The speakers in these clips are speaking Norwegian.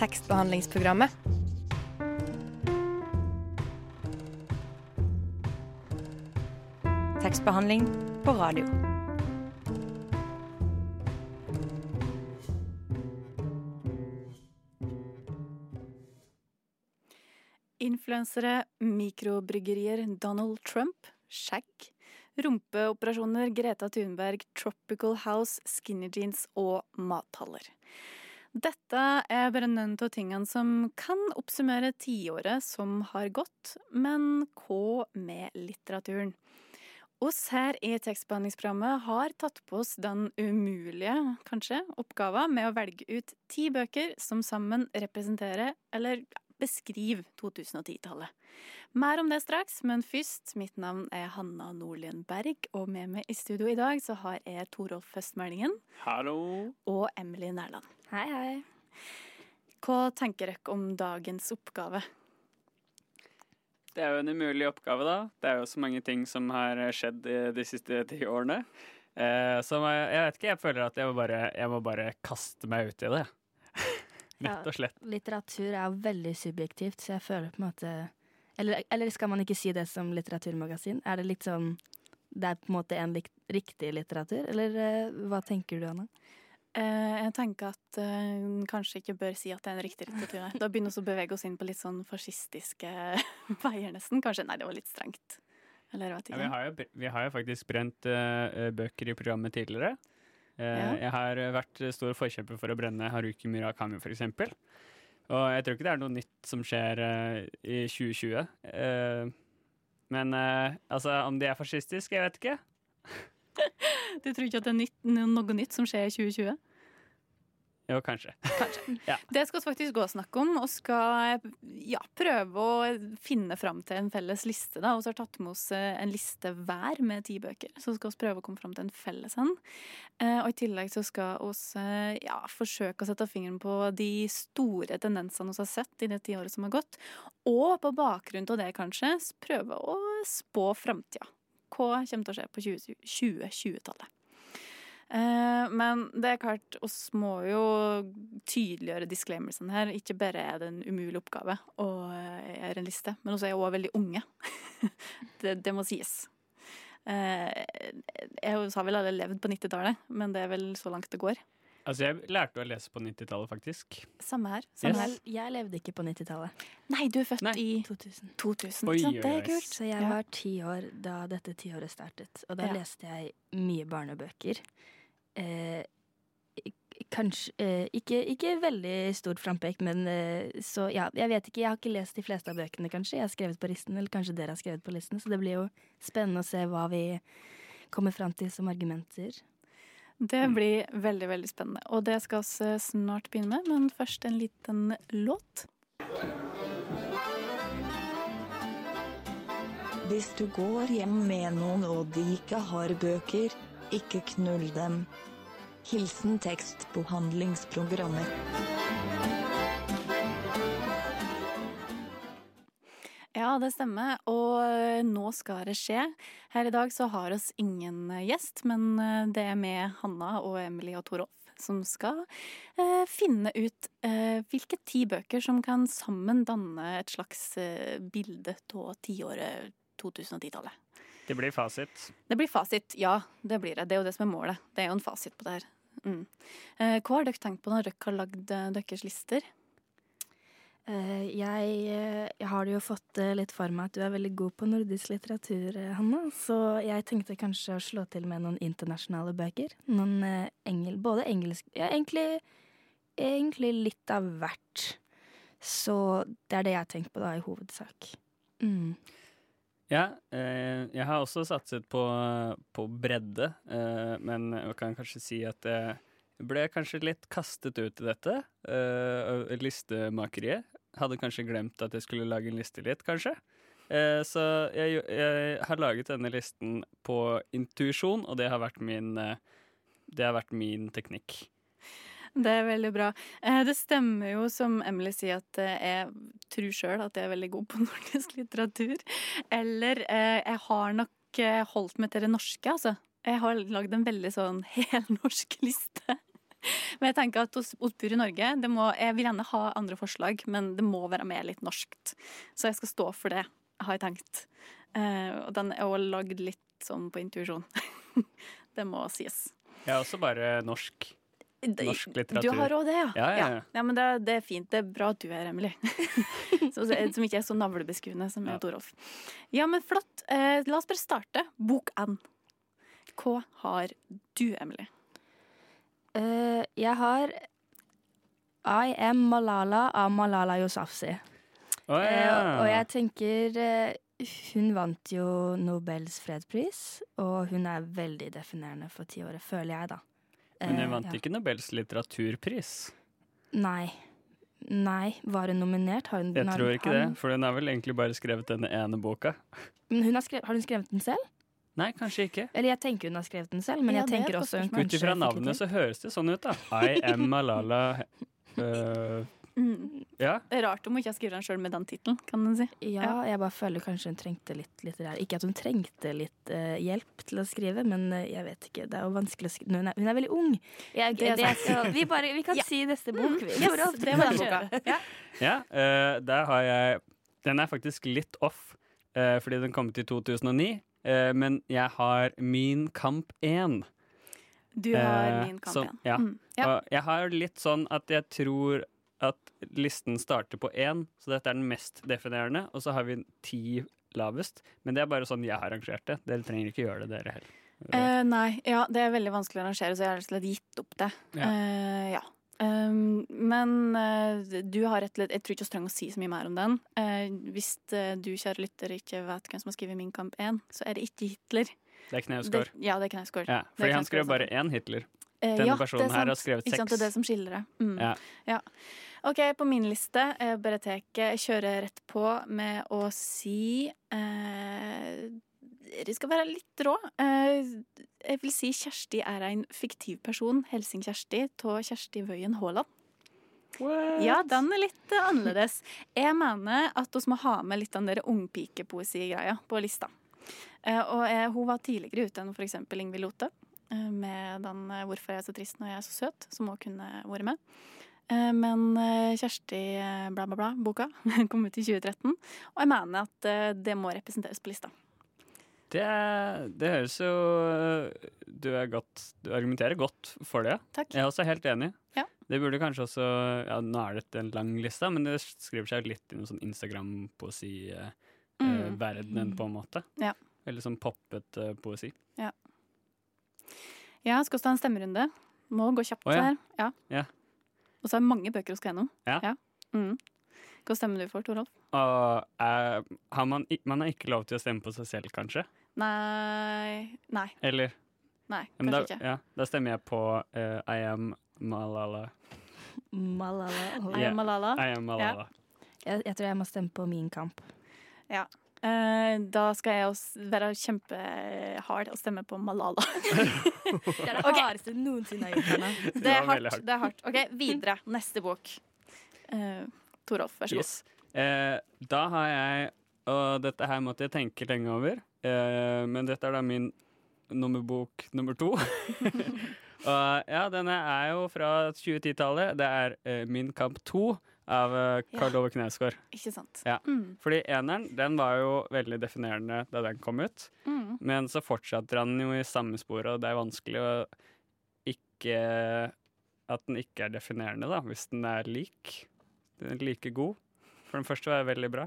tekstbehandlingsprogrammet. Tekstbehandling på radio. Influensere, mikrobryggerier, Donald Trump, skjegg, rumpeoperasjoner, Greta Thunberg, Tropical House, skinny jeans og mathaller. Dette er bare noen av tingene som kan oppsummere tiåret som har gått, men hva med litteraturen? Oss her i tekstbehandlingsprogrammet har tatt på oss den umulige, kanskje, oppgaven med å velge ut ti bøker som sammen representerer, eller beskriver, 2010-tallet. Mer om det straks, men først, mitt navn er Hanna Nordlien Berg, og med meg i studio i dag så har jeg Torolf Høstmeldingen. Hallo. Og Emily Nærland. Hei, hei. Hva tenker dere om dagens oppgave? Det er jo en umulig oppgave, da. Det er jo så mange ting som har skjedd de siste ti årene. Eh, så jeg, jeg, vet ikke, jeg føler at jeg må bare, jeg må bare kaste meg ut i det. Rett og slett. Ja, litteratur er veldig subjektivt, så jeg føler på en måte eller, eller, skal man ikke si det som litteraturmagasin? Er det litt sånn Det er på en måte en riktig litteratur, eller uh, hva tenker du, Anna? Uh, jeg tenker at uh, kanskje ikke bør si at det er en riktig litteratur. Da begynner vi å bevege oss inn på litt sånn fascistiske veier, nesten. Kanskje Nei, det var litt strengt. Eller. Ja, vi, har jo, vi, har jo, faktisk brent bøker i programmet tidligere. Ja. Jeg har vært stor forkjemper for å brenne Haruki Murakami, for eksempel. Og jeg tror ikke det er noe nytt som skjer uh, i 2020. Uh, eh, men altså, om de er fascistiske, jeg vet ikke. du tror ikke at det er nytt, noe nytt som skjer i 2020? Jo, kanskje. kanskje. ja. Det skal vi faktisk gå og snakke om, og skal ja, prøve å finne fram til en felles liste. Da. Og så har tatt med oss eh, en liste hver med ti bøker, så skal vi prøve å komme fram til en felles en. Eh, og i tillegg så skal vi eh, ja, forsøke å sette fingeren på de store tendensene vi har sett i det tiåret som har gått. Og på bakgrunn av det, kanskje, prøve å spå framtida. Hva kommer til å skje på 2020-tallet? Eh, men det er klart, oss må jo tydeliggjøre disclaimersene her. Ikke bare er det en umulig oppgave å eh, gjøre en liste, men også er jeg òg veldig unge. det, det, må sies. Eh, jeg har vel alle levd på 90-tallet, men det er vel så langt det går. Altså, Jeg lærte å lese på 90-tallet, faktisk. Samme her. Samme yes. her. Jeg levde ikke på 90-tallet. Nei, du er født Nei. i 2000. 2000 oi, det er kult. Så jeg var ti år da dette tiåret startet, og da ja. leste jeg mye barnebøker eh, Kanskje eh, ikke, ikke, veldig stort frampek, men eh, så ja, jeg vet ikke. Jeg har ikke lest de fleste av bøkene, kanskje. Jeg har skrevet på listen, eller kanskje dere har skrevet på listen, så det blir jo spennende å se hva vi kommer fram til som argumenter. Det blir veldig, veldig spennende. Og det skal vi snart begynne med, men først en liten låt. Hvis du går hjem med noen og de ikke har bøker, ikke knull dem. Hilsen tekstbehandlingsprogrammer. Ja, det stemmer. Og nå skal det skje. Her i dag så har oss ingen gjest, men eh, det er med Hanna og Emily og Torolf som skal eh, finne ut eh, hvilke ti bøker som kan sammen danne et slags eh, bilde av tiåret 2010-tallet. Det blir fasit. Det blir fasit, ja. Det blir det. Det er jo det som er målet. Det er jo en fasit på det her. Mm. Eh, hva har dere tenkt på når dere har lagd eh, deres lister? Eh, jeg, jeg, har jo fått litt for meg at du er veldig god på nordisk litteratur, Hanna. Så jeg tenkte kanskje å slå til med noen internasjonale bøker. Noen engel, både engelsk Ja, egentlig, egentlig litt av hvert. Så det er det jeg har tenkt på da, i hovedsak. Mm. Ja, eh, jeg har også satset på, på bredde, eh, men jeg kan kanskje si at jeg ble kanskje litt kastet ut i dette. Eh, listemakeriet. Hadde kanskje glemt at jeg skulle lage en liste litt, kanskje. Så jeg, jeg, har laget denne listen på intuisjon, og det har vært min, har vært min teknikk. Det er veldig bra. Eh, det stemmer jo som Emily sier, at eh, jeg tror sjøl at jeg er veldig god på nordisk litteratur. Eller eh, jeg har nok holdt meg til det norske, altså. Jeg har lagd en veldig sånn helnorsk liste. Men jeg tenker at hos Otbur i Norge må, Jeg vil gjerne ha andre forslag, men det må være med litt norskt. Så jeg skal stå for det, har jeg tenkt. Og den er også lagd litt sånn på intuisjon. det må sies. Jeg er også bare norsk. Norsk litteratur. Du har òg det, ja. Ja, ja, ja. ja men det, det, er fint. Det er bra at du er Emily. som, som ikke er så navlebeskuende som ja. Torolf. Ja, men flott. Eh, la oss bare starte. Bok N. Hva har du, Emily? Uh, jeg har I Am Malala av Malala Yousafzai. Oh, ja. uh, og jeg tenker uh, Hun vant jo Nobels fredspris, og hun er veldig definerende for tiåret, føler jeg, da. Men hun vant ikke Nobels litteraturpris? Nei. Nei, var hun nominert? Hun, jeg tror ikke han... det, for hun har vel egentlig bare skrevet denne ene boka. Men hun har, skrevet, har hun skrevet den selv? Nei, kanskje ikke. Eller jeg tenker hun har skrevet den selv, men ja, jeg tenker også hun Ut ifra navnet så høres det sånn ut, da. I am Malala uh, mm. Ja. Det er rart om hun ikke har skrevet den sjøl med den tittelen, kan en si. Ja, jeg bare føler kanskje hun trengte litt litterær Ikke at hun trengte litt uh, hjelp til å skrive, men uh, jeg vet ikke. Det er jo vanskelig å skrive Hun er, hun er veldig ung. Jeg, det, det skal, vi, bare, vi, kan ja. si neste bok. Mm. Yes, det var den boka. Ja, ja der har jeg Den er faktisk litt off, fordi den kom ut i 2009. Uh, men jeg har Min kamp 1. Du har uh, Min kamp 1. Ja. Mm, ja. Og jeg har litt sånn at jeg tror at listen starter på én, så dette er den mest definerende. Og så har vi ti lavest. Men det er bare sånn jeg har arrangert det. Dere trenger ikke gjøre det, dere heller. Uh, nei, ja, det er veldig vanskelig å arrangere, så jeg har rett og slett gitt opp det. Ja. ja. Um, men uh, du har rett Jeg tror ikke vi trenger å si så mye mer om den. Uh, hvis uh, du, kjære lytter, ikke vet hvem som har skrevet Min kamp 1, så er det ikke Hitler. Det er Knausgård. Ja, det er Knausgård. Ja, fordi han skrev bare én Hitler. Denne ja, personen her har skrevet seks. Ikke sant, det er det som skiller det. Mm. Ja. ja. OK, på min liste tek, jeg kjører rett på med å si Det skal være litt rå. Jeg vil si Kjersti er en fiktiv person. Helsing Kjersti av Kjersti Wøien Haaland. What? Ja, den er litt uh, annerledes. Jeg mener at vi må ha med litt den der ungpikepoesigreia på lista. Uh, og jeg, hun var tidligere ute enn f.eks. Ingvild Lothe. Med den 'Hvorfor er jeg så trist når jeg er så søt', som hun kunne vært med. Men Kjersti bla, bla, bla-boka kom ut i 2013, og jeg mener at det må representeres på lista. Det, det, høres jo du, godt, du, argumenterer godt for det. Takk. Jeg er også helt enig. Ja. Det burde kanskje også ja, Nå er dette en lang liste, men det skriver seg litt i noen sånn Instagram-poesi-verdenen, eh, mm. på en måte. Ja. Eller sånn poppet poesi. Ja. Ja, skal vi ta en stemmerunde? Må gå kjapt oh, ja. her. Ja. ja. Og så er det mange bøker å skal gjennom. Ja. ja. Mm. Hva stemmer du for, Torolf? Uh, uh, har man, man, har ikke lov til å stemme på seg selv, kanskje? Nei Nei. Eller? Nei, kanskje da, ikke. Ja, da stemmer jeg på uh, I am Malala. Malala. I am Malala. I am Malala. Ja. Jeg, jeg, tror jeg må stemme på Min kamp. Ja. Uh, da skal jeg også være kjempehard og stemme på Malala. det er det okay. hardeste noensinne har gjort. Det er hardt. Det er hardt. OK, videre. Neste bok. Uh, Torolf, vær så god. Yes. Eh, da har jeg Og dette her måtte jeg tenke lenge over, eh, men dette er da min nummerbok nummer to. og ja, denne er jo fra 2010-tallet. Det er eh, Min kamp 2 av uh, Karl Ove Knausgård. Ikke sant. Ja. Mm. Fordi eneren den var jo veldig definerende da den kom ut. Mm. Men så fortsetter han jo i samme spor, og det er vanskelig å ikke At den ikke er definerende, da, hvis den er lik like god. For den første var veldig bra.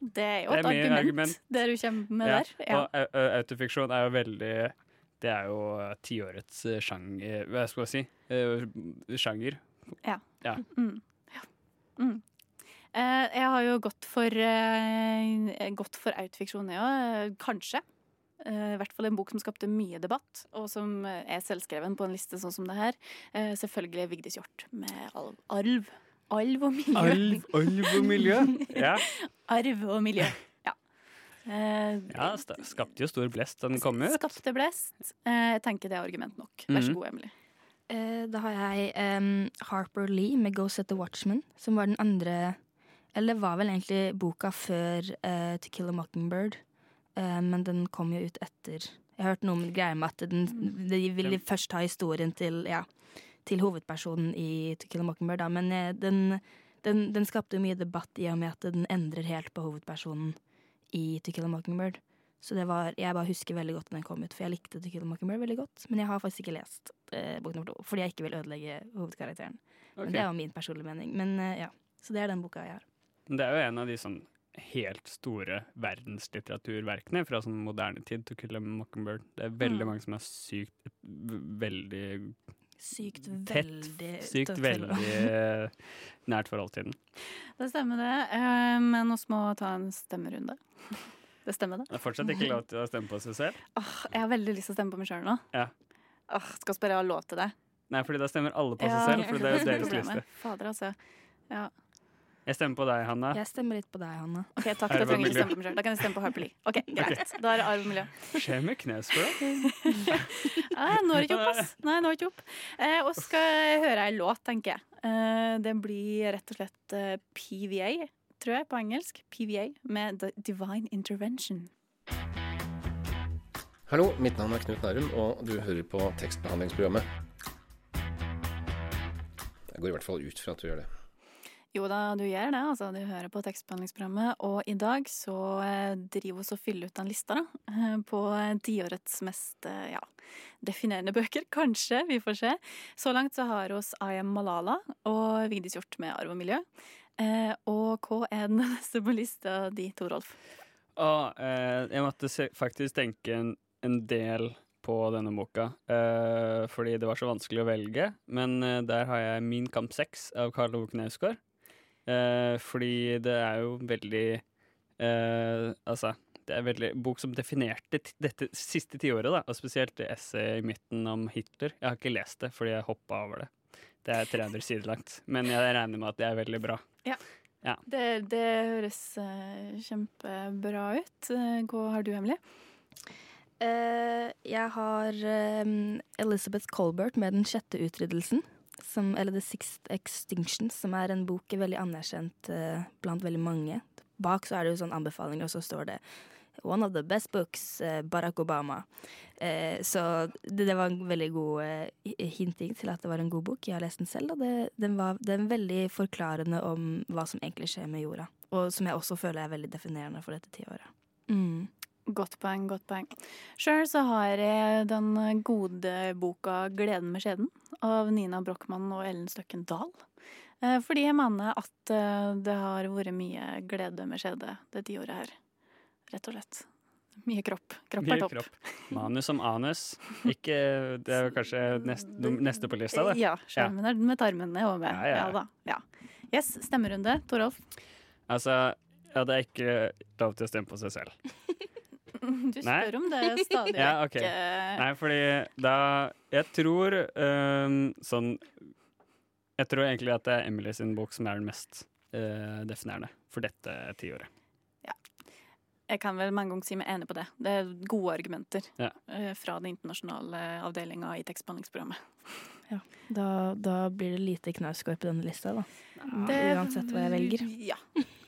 Det er jo et er argument, argument, det du kommer med ja, der. Ja. Og autofiksjon er jo veldig Det er jo tiårets sjanger Hva skal jeg si? Sjanger. Ja. ja. Mm. Mm. Uh, jeg har jo gått for, uh, gått for autofiksjon, ja. Kanskje. I hvert fall en bok som skapte mye debatt, og som er selvskreven på en liste sånn som det her. Selvfølgelig Vigdis Hjorth med Arv. Alv og miljø. Alv, alv og miljø, ja. Arv og miljø, ja. Ja, skapte jo stor blest da den kom ut. Skapte blest. Jeg tenker det er argument nok. Vær så mhm. god, Emily. Uh, da har jeg um, Harper Lee med 'Go Set The Watchman', som var den andre Eller var vel egentlig boka før 'To Kill a Mockingbird', men den kom jo ut etter. Jeg har hørt noe med greier med at den, de ville først ha historien til ja, til hovedpersonen i To Kill a Mockingbird, da. Men eh, den, den, den skapte mye debatt i og med at den endrer helt på hovedpersonen i To Kill a Mockingbird. Så det var, jeg bare husker veldig godt den kom ut, for jeg likte To Kill a Mockingbird veldig godt. Men jeg har faktisk ikke lest eh, bok nummer to, fordi jeg ikke vil ødelegge hovedkarakteren. Men Det er jo min personlige mening. Men eh, ja, Så det er den boka jeg har. Det er jo en av de sånn helt store verdenslitteraturverkene fra sånn moderne tid. To Kill a Mockingbird. Det er veldig Mm. mange som er sykt veldig Sykt tett, veldig sykt tett veldig nært forhold til den. Det stemmer det. Eh, Men oss må ta en stemmerunde. Det stemmer, det. Det er fortsatt ikke lov til å stemme på seg selv. Åh, jeg har veldig lyst til å stemme på meg sjøl nå. Ja. Åh, skal vi jeg ha lov til det? Nei, fordi da stemmer alle på Ja, seg selv, for det er jo deres liste. Fader, altså. Ja. Jeg stemmer på deg, Hanna. Jeg stemmer litt på deg, Hanna. OK, takk. Da trenger jeg ikke stemme på meg selv. Da kan jeg stemme på Harper Lee. OK, greit. Da er det arv og miljø. Skjer med da? Nei, når ikke opp, ass. Nei, når ikke opp. Eh, og skal høre ei låt, tenker jeg. Eh, det blir rett og slett eh, PVA, tror jeg, på engelsk. PVA med The Divine Intervention. Hallo, mitt navn er Knut Nærum, og du hører på tekstbehandlingsprogrammet. Jeg går i hvert fall ut fra at du gjør det. Jo da, du gjør det. altså. Du hører på tekstbehandlingsprogrammet. Og i dag så eh, driver vi og fyller ut den lista da, eh, på tiårets mest eh, ja, definerende bøker. Kanskje, vi får se. Så langt så har oss I Am Malala og Vigdis Hjorth med Arv og miljø. Eh, og hva er den neste på lista di, Torolf? Ah, eh, jeg måtte faktisk tenke en, en del på denne boka, eh, fordi det var så vanskelig å velge. Men eh, der har jeg Min kamp 6 av Karl Ove Knausgård. Eh, fordi det er jo veldig eh, Altså, det er veldig bok som definerte dette siste tiåret, da. Og spesielt det essayet i midten om Hitler. Jeg har ikke lest det fordi jeg hoppa over det. Det er 300 sider langt. Men jeg regner med at det er veldig bra. Det, det høres eh, kjempebra ut. Eh, hva har du, Emily? Eh, jeg har eh, Elizabeth Colbert med Den sjette utryddelsen. Som, eller The Sixth Extinction, som er en bok veldig anerkjent blant veldig mange. Bak så er det jo sånn anbefalinger, og så står det One of the best books, eh, Barack Obama. Eh, så det, var en veldig god eh, hinting til at det var en god bok. Jeg har lest den selv, og det, den var, den veldig forklarende om hva som egentlig skjer med jorda. Og som jeg også føler er veldig definerende for dette tiåret. Mm. Godt poeng, godt poeng. Sjøl så har jeg den gode boka 'Gleden med skjeden' av Nina Brochmann og Ellen Støkken Dahl. Fordi jeg mener at det har vært mye glede med skjede det tiåret her. Rett og slett. Mye kropp. Kropp Mye er topp. kropp. Manus som anus. Ikke, det er kanskje neste, neste på lista, det. Ja, skjermen er med tarmene og med. Ja, ja, ja. Ja da. Ja. Yes, stemmerunde. Torolf. Altså, ja, det er ikke lov til å stemme på seg selv. Du Nei. spør om det stadig vekk. Ja, ok. eh, Nei, fordi da Jeg tror um, sånn Jeg tror egentlig at det er Emily sin bok som er den mest uh, definerende for dette tiåret. Jeg kan vel mange ganger si meg enig på det. Det er gode argumenter Ja. eh, fra den internasjonale avdelinga i tekstbehandlingsprogrammet. Da, da blir det lite Knausgård på denne lista, da. Det- Uansett hva jeg velger. Ja.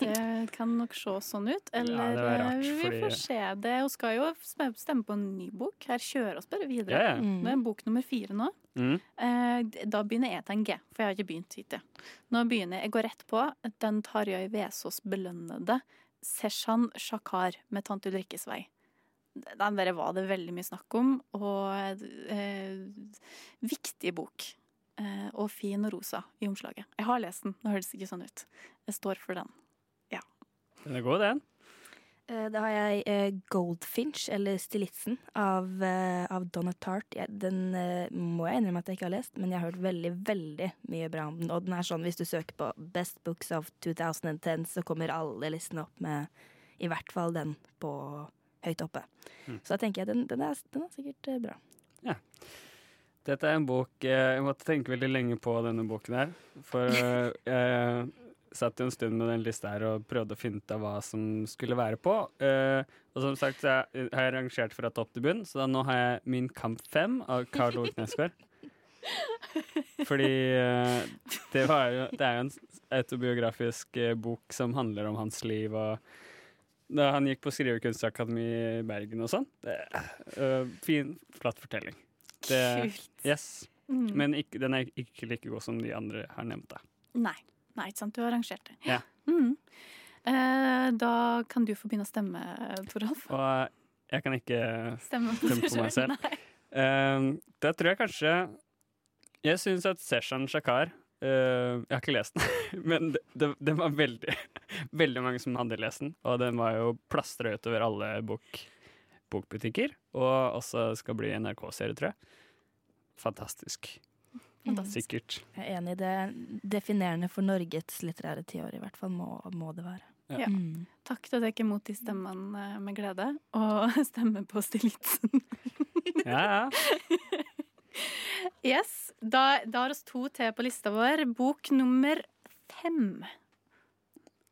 Det kan nok se sånn ut. Eller Ja, rart, eh, vi fordi- får se det. Hun skal jo stemme på en ny bok. Her kjører oss bare videre. Ja, ja. Mm. Det er bok nummer fire nå. Mm. Eh, da begynner jeg til en G, for jeg har ikke begynt hittil. Nå begynner jeg, jeg går rett på den Tarjei Vesaas belønnede Seshan Shakar med Tante Ulrikkes vei. Den bare var det veldig mye snakk om, og eh, viktig bok. Eh, og fin og rosa i omslaget. Jeg har lest den, nå høres ikke sånn ut. Jeg står for den. Den er god, den. Eh, Da har jeg eh, Goldfinch, eller Stilitzen, av, eh, av Donna Tart. Den må jeg innrømme at jeg ikke har lest, men jeg har hørt veldig, veldig mye bra om den. Og den er sånn, hvis du søker på Best Books of 2010, så kommer alle listene opp med i hvert fall den på høyt oppe. Mm. Så da tenker jeg den, den, er, den er sikkert bra. Ja. Dette er en bok Jeg måtte tenke veldig lenge på denne boken her. For jeg satt en stund med den lista her og prøvde å finne ut av hva som skulle være på. Uh, og som sagt så er- har jeg rangert fra topp til bunn, så da nå har jeg Min kamp 5 av Karl Ove Knausgård. Fordi uh, det, var jo, det er jo en autobiografisk uh, bok som handler om hans liv og da han gikk på Skrivekunstakademi i Bergen og sånn. Eh, fin, flatt fortelling. Det, Kult. Yes. Mm. Men ikke, den er ikke like god som de andre har nevnt. da. Nei. Nei, ikke sant. Du har arrangert det. Ja. Mm. Eh, da kan du få begynne å stemme, Toralf. Og jeg kan ikke Stemme på, Stemme på meg selv. Um, Da tror jeg kanskje Jeg syns at Seshan Shakar uh, Jeg har ikke lest den, men det, det, det var veldig Veldig mange som hadde lest den, og den var jo plastra utover alle bok, bokbutikker. Og også skal bli NRK-serie, tror jeg. Fantastisk. Fantastisk. Sikkert. Jeg er enig i det. Definerende for Norges litterære tiår, i hvert fall, må, må det være. Ja. Mm. Takk til dere mot de stemmene eh, med glede, og stemme på Stilitsen. Ja, ja. Yes, da, da har oss to til på lista vår. Bok nummer fem.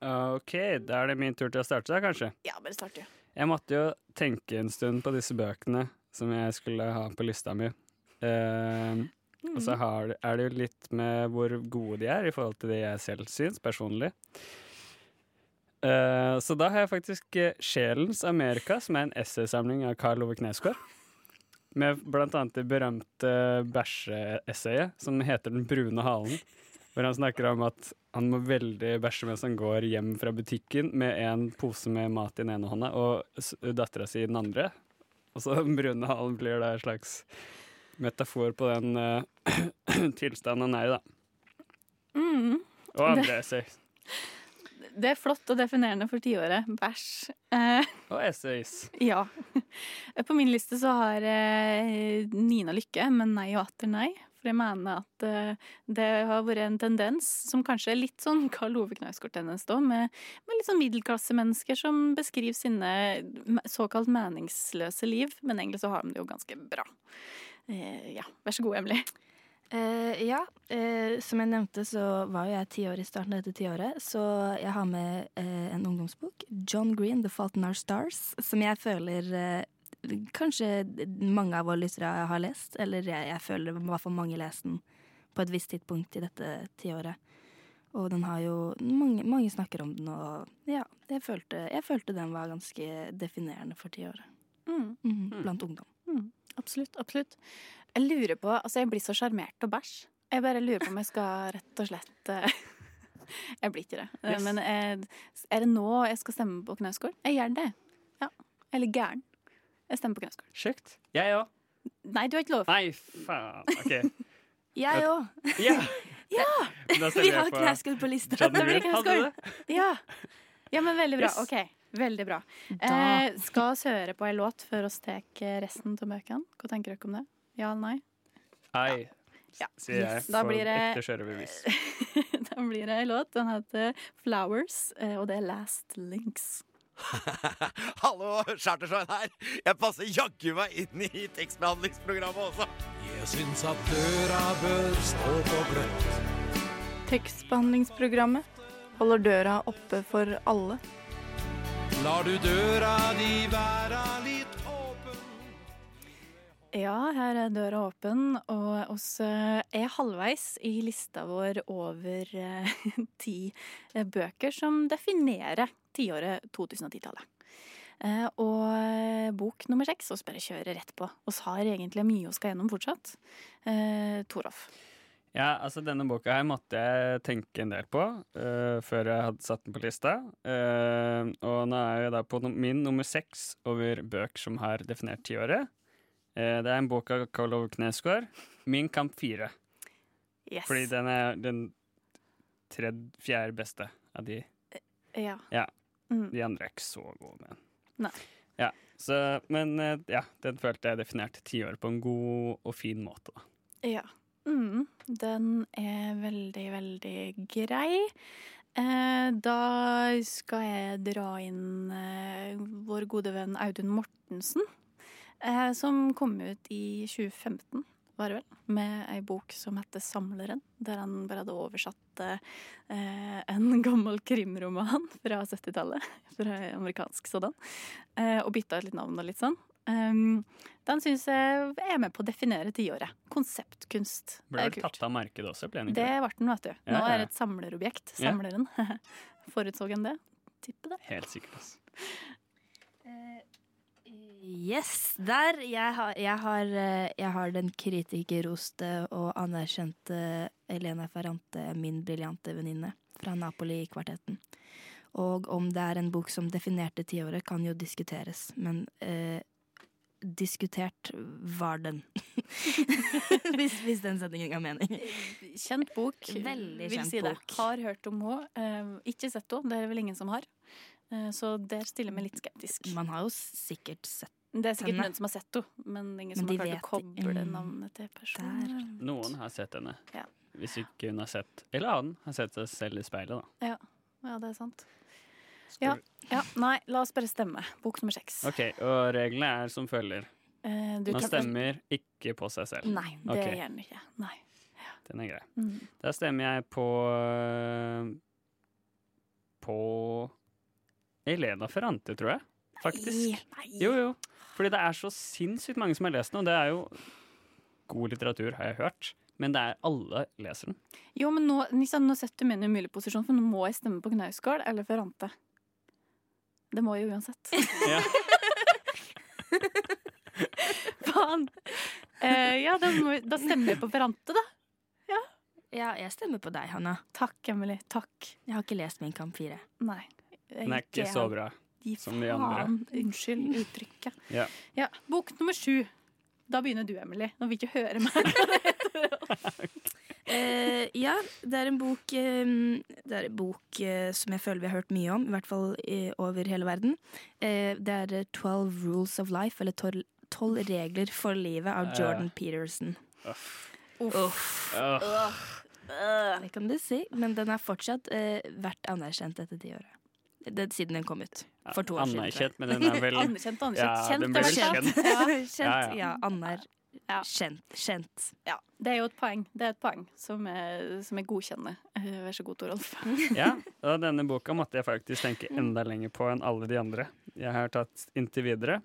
OK, da er det min tur til å starte, da, kanskje. Ja, bare start, du. Jeg måtte jo tenke en stund på disse bøkene som jeg skulle ha på lista mi. Eh, Mm. Og så har, er det jo litt med hvor gode de er i forhold til det jeg selv syns personlig. Uh, så da har jeg faktisk eh, 'Sjelens Amerika', som er en essaysamling av Karl Ove Knausgård. Med blant annet det berømte bæsjeessayet som heter 'Den brune halen'. Hvor han snakker om at han må veldig bæsje mens han går hjem fra butikken med en pose med mat i den ene hånda og dattera si i den andre. Og så den brune halen blir da en slags metafor på den uh, tilstanden han er i, da. Mm. Og andre essay. Det er flott og definerende for tiåret. Bæsj. Eh, Og essays. ja. På min liste så har jeg Nina Lykke, men nei og atter nei. For jeg mener at eh, det har vært en tendens, som kanskje er litt sånn Karl Ove Knausgård-tendens, da, med, med litt sånn middelklassemennesker som beskriver sine såkalt meningsløse liv, men egentlig så har de det jo ganske bra. Eh, ja, vær så god, Emily. Eh, ja, eh, som jeg nevnte så var jo jeg ti år i starten av dette tiåret, så jeg har med eh, en ungdomsbok, John Green, The Fault in Our Stars, som jeg føler kanskje mange av våre lyttere har lest, eller jeg, jeg føler i hvert fall mange leste den på et visst tidspunkt i dette tiåret. Og den har jo mange, mange snakker om den, og ja, jeg følte, jeg følte den var ganske definerende for tiåret. Mm. Mm, blant ungdom. Absolutt. absolutt. Jeg lurer på, altså jeg blir så sjarmert av bæsj. Jeg bare lurer på om jeg skal rett og slett eh, Jeg blir ikke det. Eh, Yes. Men eh, er det nå jeg skal stemme på Knausgård? Jeg gjør det. Ja. Eller gæren. Jeg stemmer på Knausgård. Sjukt. Jeg òg. Nei, du har ikke lov. Nei, faen. OK. Jeg òg! Ja! Ja! Vi har Knausgård på lista. Hadde du det? Ja. ja, men veldig bra. Yes. OK. Veldig bra. Eh, skal vi høre på ei låt før vi tar resten av bøkene? Hva tenker dere om det? Ja eller nei? Ei, Ja. sier jeg. Yes, da blir det- da blir det ei låt. Den heter Flowers, eh, og det er Last Links. Hallo, Chartersveien her. Jeg passer jaggu meg inn i tekstbehandlingsprogrammet også. Jeg syns at døra bør stå på gløtt. Tekstbehandlingsprogrammet holder døra oppe for alle. Lar du døra di være litt åpen? Ja, her er døra åpen, og oss eh, er halvveis i lista vår over eh, ti eh, bøker som definerer tiåret 2010-tallet. Eh, Og bok nummer seks, oss bare kjører rett på. Oss har egentlig mye vi skal gjennom fortsatt. Torolf. Ja, altså denne boka her måtte jeg tenke en del på uh, før jeg hadde satt den på lista. Uh, og nå er jeg da på min nummer seks over bøker som har definert tiåret. Uh, det er en bok av Karl Ove Knesgård. 'Min kamp 4'. Yes. Fordi den er den tredje, fjerde beste av de. Ja. Ja. Mm. De andre er ikke så gode, men Nei. Ja, så, men ja, den følte jeg definerte tiåret på en god og fin måte. Ja. Mm, den er veldig, veldig grei. Eh, da skal jeg dra inn eh, vår gode venn Audun Mortensen, eh, som kom ut i 2015, var det vel, med ei bok som heter 'Samleren', der han bare hadde oversatt eh, en gammel krimroman fra 70-tallet, fra amerikansk sådan, eh, og bytta ut litt navn og litt sånn. Den syns jeg er med på å definere tiåret. Konseptkunst. Ble det vel tatt av markedet også, ble den Det ikke det? ble den, vet du. Nå Ja, ja. er det et samlerobjekt. Ja. Samleren. Forutså en det? Tipper det. Helt sikkert. Altså. Eh, Yes, der. Jeg har, jeg har, eh, jeg har den kritikerroste og anerkjente Elena Ferrante, min briljante venninne fra Napoli-kvartetten. Og om det er en bok som definerte tiåret, kan jo diskuteres, men eh, diskutert var den. hvis, hvis den setningen ga mening. Kjent bok. Veldig kjent si bok. Har hørt om henne. ikke sett henne, det er vel ingen som har. Eh, så der stiller vi litt skeptisk. Man har jo sikkert sett Det er sikkert henne. noen som har sett henne, men ingen Men som har klart å koble mm, navnet til personen. Noen har sett henne. Ja. Hvis ikke hun har sett Eller annen har sett seg selv i speilet, da. Ja. ja, det er sant. Ja. ja, Nei, la oss bare stemme. Bok nummer seks. OK, og reglene er som følger. Eh, du Man stemmer ikke på seg selv. Nei, det okay. gjør den ikke. Nei. Den er grei. Mm. Da stemmer jeg på øh, På Elena Ferrante, tror jeg. Faktisk. Nei. Jo, jo. Fordi det er så sinnssykt mange som har lest den, og det er jo god litteratur, har jeg hørt. Men det er alle leser den. Jo, men nå, Nissan, nå setter du meg i en umulig posisjon, for nå må jeg stemme på Knausgård eller Ferrante. Det må jo uansett. Ja. Faen! Eh, ja, da, må, da stemmer jeg på Ferrante, da. Ja, jeg stemmer på deg, Hanna. Takk, Emily. Takk. Jeg har ikke lest Min kamp 4. Nei. Den er ikke så bra. Gi som de andre. faen. Unnskyld uttrykket. Ja. Ja, Bok nummer sju. Da begynner du, Emily. Nå vil ikke høre mer. Eh, ja, det er en bok eh, Det er en bok eh, som jeg føler vi har hørt mye om, i hvert fall eh, over hele verden. Eh, det er 'Twelve 12 Rules of Life, eller 12, 12 regler for livet, av. Jordan Peterson. Uff. Uff. Uff. Det kan du si, men den er fortsatt eh, verdt anerkjent etter ti år. Det, siden den kom ut. For to år siden. Anerkjent, men den er vel Anerkjent, anerkjent. Ja, Kjent, den ble vel kjent. kjent. Ja. Kjent, Ja, ja. ja. Ja. Kjent. Kjent. ja, det er jo et poeng. Det er et poeng som jeg, som jeg godkjenner. Eh, Vær så god, Torolf. Ja, og denne boka måtte jeg faktisk tenke enda lenger på enn alle de andre jeg har tatt inntil videre.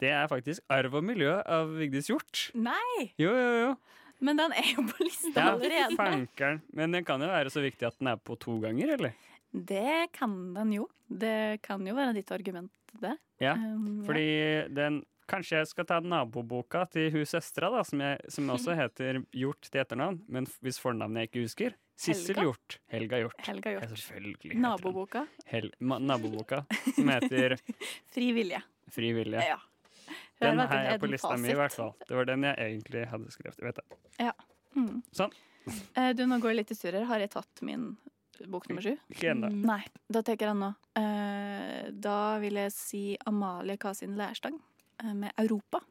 Det er faktisk 'Arv og miljø' av Vigdis Hjorth. Nei! Jo, jo, jo. Men den er jo på lista Ja, allerede. fankeren. Men den kan jo være så viktig at den er på to ganger, eller? Det kan den jo. Det kan jo være ditt argument, det. Ja, Um, ja. fordi den Kanskje jeg skal ta naboboka til hun søstera, da, som, jeg, som også heter Hjort til etternavn, men hvis fornavnet jeg ikke husker. Sissel Helga? Hjort. Helga Hjort. Helga Ja, Hjort. selvfølgelig. Naboboka. Hel naboboka, som heter Fri vilje. Fri vilje. Ja. Den har jeg på lista mi, i hvert fall. Det var den jeg egentlig hadde skrevet. Vet jeg. Mm. Sånn. Eh, Du, nå går jeg litt i surr her. Har jeg tatt min bok nummer sju? Ikke ennå. Nei, da tenker jeg nå. Eh, da vil jeg si Amalie Kasin Lærstang med 'Europa'.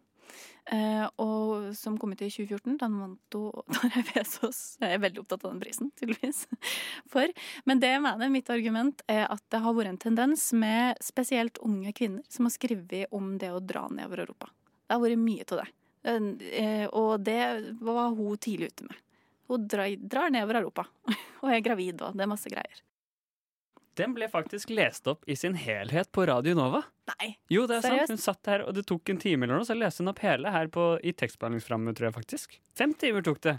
Eh, og som kom ut i 2014. Den vant hun Tarjei Vesaas. Jeg er veldig opptatt av den prisen, tydeligvis. For. Men det jeg mener, mitt argument er at det har vært en tendens med spesielt unge kvinner som har skrevet om det å dra nedover Europa. Det har vært mye av det. Eh, og det var hun tidlig ute med. Hun drar nedover Europa. Og er gravid og det er masse greier. Den ble faktisk lest opp i sin helhet på Radio Nova. Nei. Jo, det er Seriøst? sant. Hun satt her, og det tok en time eller noe, så leste hun opp hele her på, i tekstbehandlingsprogrammet, tror jeg faktisk. Fem timer tok det.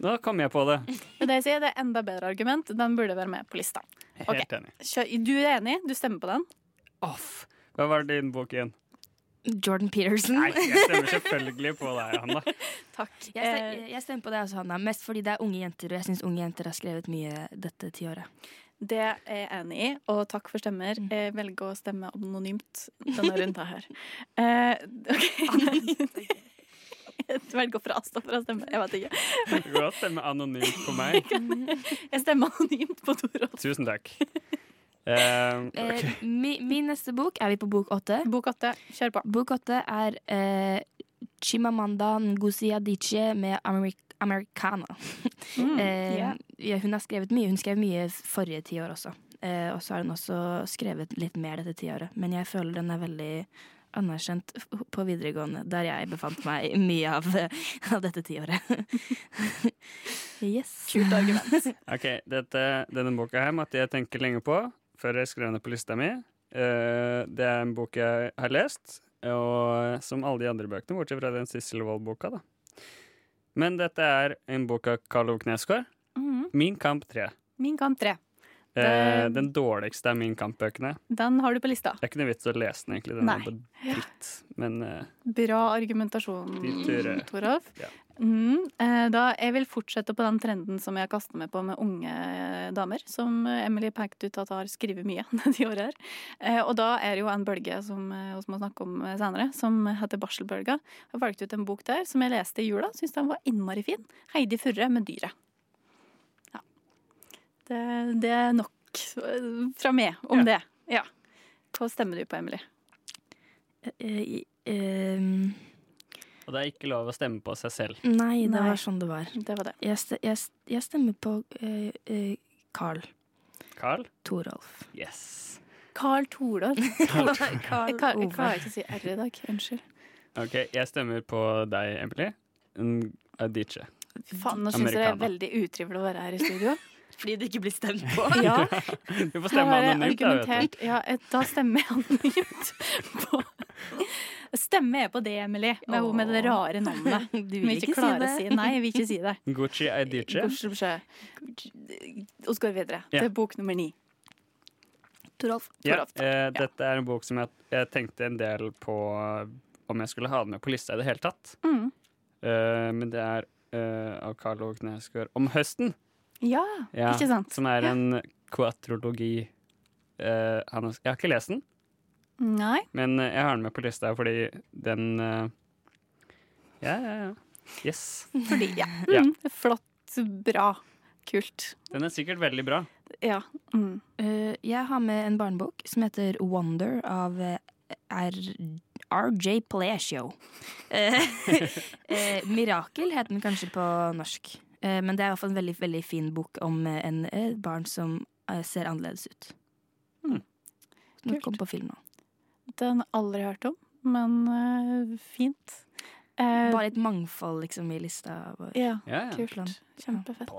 Da kom jeg på det. Men det jeg sier, det er enda bedre argument. Den burde være med på lista. Helt enig. Kjør, du er enig? Du stemmer på den? Off. Hva var din bok igjen? Jordan Peterson. Nei, jeg stemmer selvfølgelig på deg, Hanna. Takk. Jeg, stem, jeg stemmer på deg også, Hanna. Mest fordi det er unge jenter, og jeg syns unge jenter har skrevet mye dette tiåret. Det er jeg enig i, og takk for stemmer. Jeg velger å stemme anonymt denne runda her. Uh, ok. Jeg velger å frastå fra å stemme. Jeg vet ikke. Du kan stemme anonymt på meg. Jeg stemmer anonymt på Torolf. Tusen takk. Uh, okay. uh, mi, min neste bok er vi på bok åtte. Bok åtte, kjør på. Bok åtte er eh, Chimamanda Ngozi Adichie med Amerik Americana. Mm, Eh, ja. ja, hun har skrevet mye. Hun skrev mye forrige tiår også. Eh, og så har hun også skrevet litt mer dette tiåret. Men jeg føler den er veldig anerkjent på videregående, der jeg befant meg mye av, av dette tiåret. yes. Kult argument. Ok, dette, Denne boka her måtte jeg tenke lenge på før jeg skrev den på lista mi. Eh, det er en bok jeg har lest, og som alle de andre bøkene, bortsett fra den Sissel Wold-boka. da. Men dette er en bok av Karl Knesgaard. Mm -hmm. Min kamp 3. Min kamp tre. Eh, den dårligste er min kampbøkene. Den har du på lista. Det er ikke noe vits å lese den, egentlig. Den Nei. er dritt. Men eh, Bra argumentasjon, Ture. Toralf. Ja. Mm, eh, da jeg vil fortsette på den trenden som jeg kaster meg på med unge damer, som Emily pekte ut at har skrevet mye de året her. Eh, og da er det jo en bølge som eh, vi må snakke om senere, som heter barselbølga. Jeg har valgt ut en bok der som jeg leste i jula. Syns den var innmari fin. Heidi Furre med dyret. Det, det er nok eh, fra meg om Ja. det. Ja. Hva stemmer du på, Emily? Uh, uh, Og det er ikke lov å stemme på seg selv. nei, det Nei. var sånn det var. Det var det. Jeg, jeg, jeg stemmer på eh, eh, Carl Carl? Torolf. Yes. Carl Torolf. Carl Jeg, klarer ikke å si R i dag. Unnskyld. OK, jeg stemmer på deg, Emily. Adiche. Faen, nå syns jeg det er veldig utrivelig å være her i studio. Fordi det ikke blir stemt på. Ja, Du får stemme har anonymt, da, ja, Da stemmer jeg anonymt på Stemmer jeg på det, Emily, med hun med det rare navnet. Du vil ikke si det. å si. Nei, jeg vil ikke si det. Gucci Adiche. Vi går vi videre Ja. til bok nummer ni. Torolf. Ja, Toralf. eh, dette er en bok som jeg, jeg tenkte en del på eh, om jeg skulle ha den med på lista i det hele tatt. Mm. Eh, men det er eh, av Carlo Knesgaard om høsten. Ja, Ja, ikke sant? Som er Ja. en quatrologi. Eh, han jeg har ikke lest den, Nei. men eh, jeg har den med på lista fordi den uh, Ja, ja, ja. Yes. Fordi, ja. Ja. Mm, flott, bra, kult. Den er sikkert veldig bra. Ja. Mm. Uh, jeg har med en barnebok som heter Wonder av RJ Palacio. Eh, eh, Mirakel heter den kanskje på norsk. Eh, men det er i hvert fall en veldig, veldig fin bok om eh, en eh, barn som ser annerledes ut. Mm. Som kom på film nå. Den har aldri hørt om, men eh, fint. Uh, Bare et mangfold liksom i lista. ja, Ja, ja. kult. Kjempefett.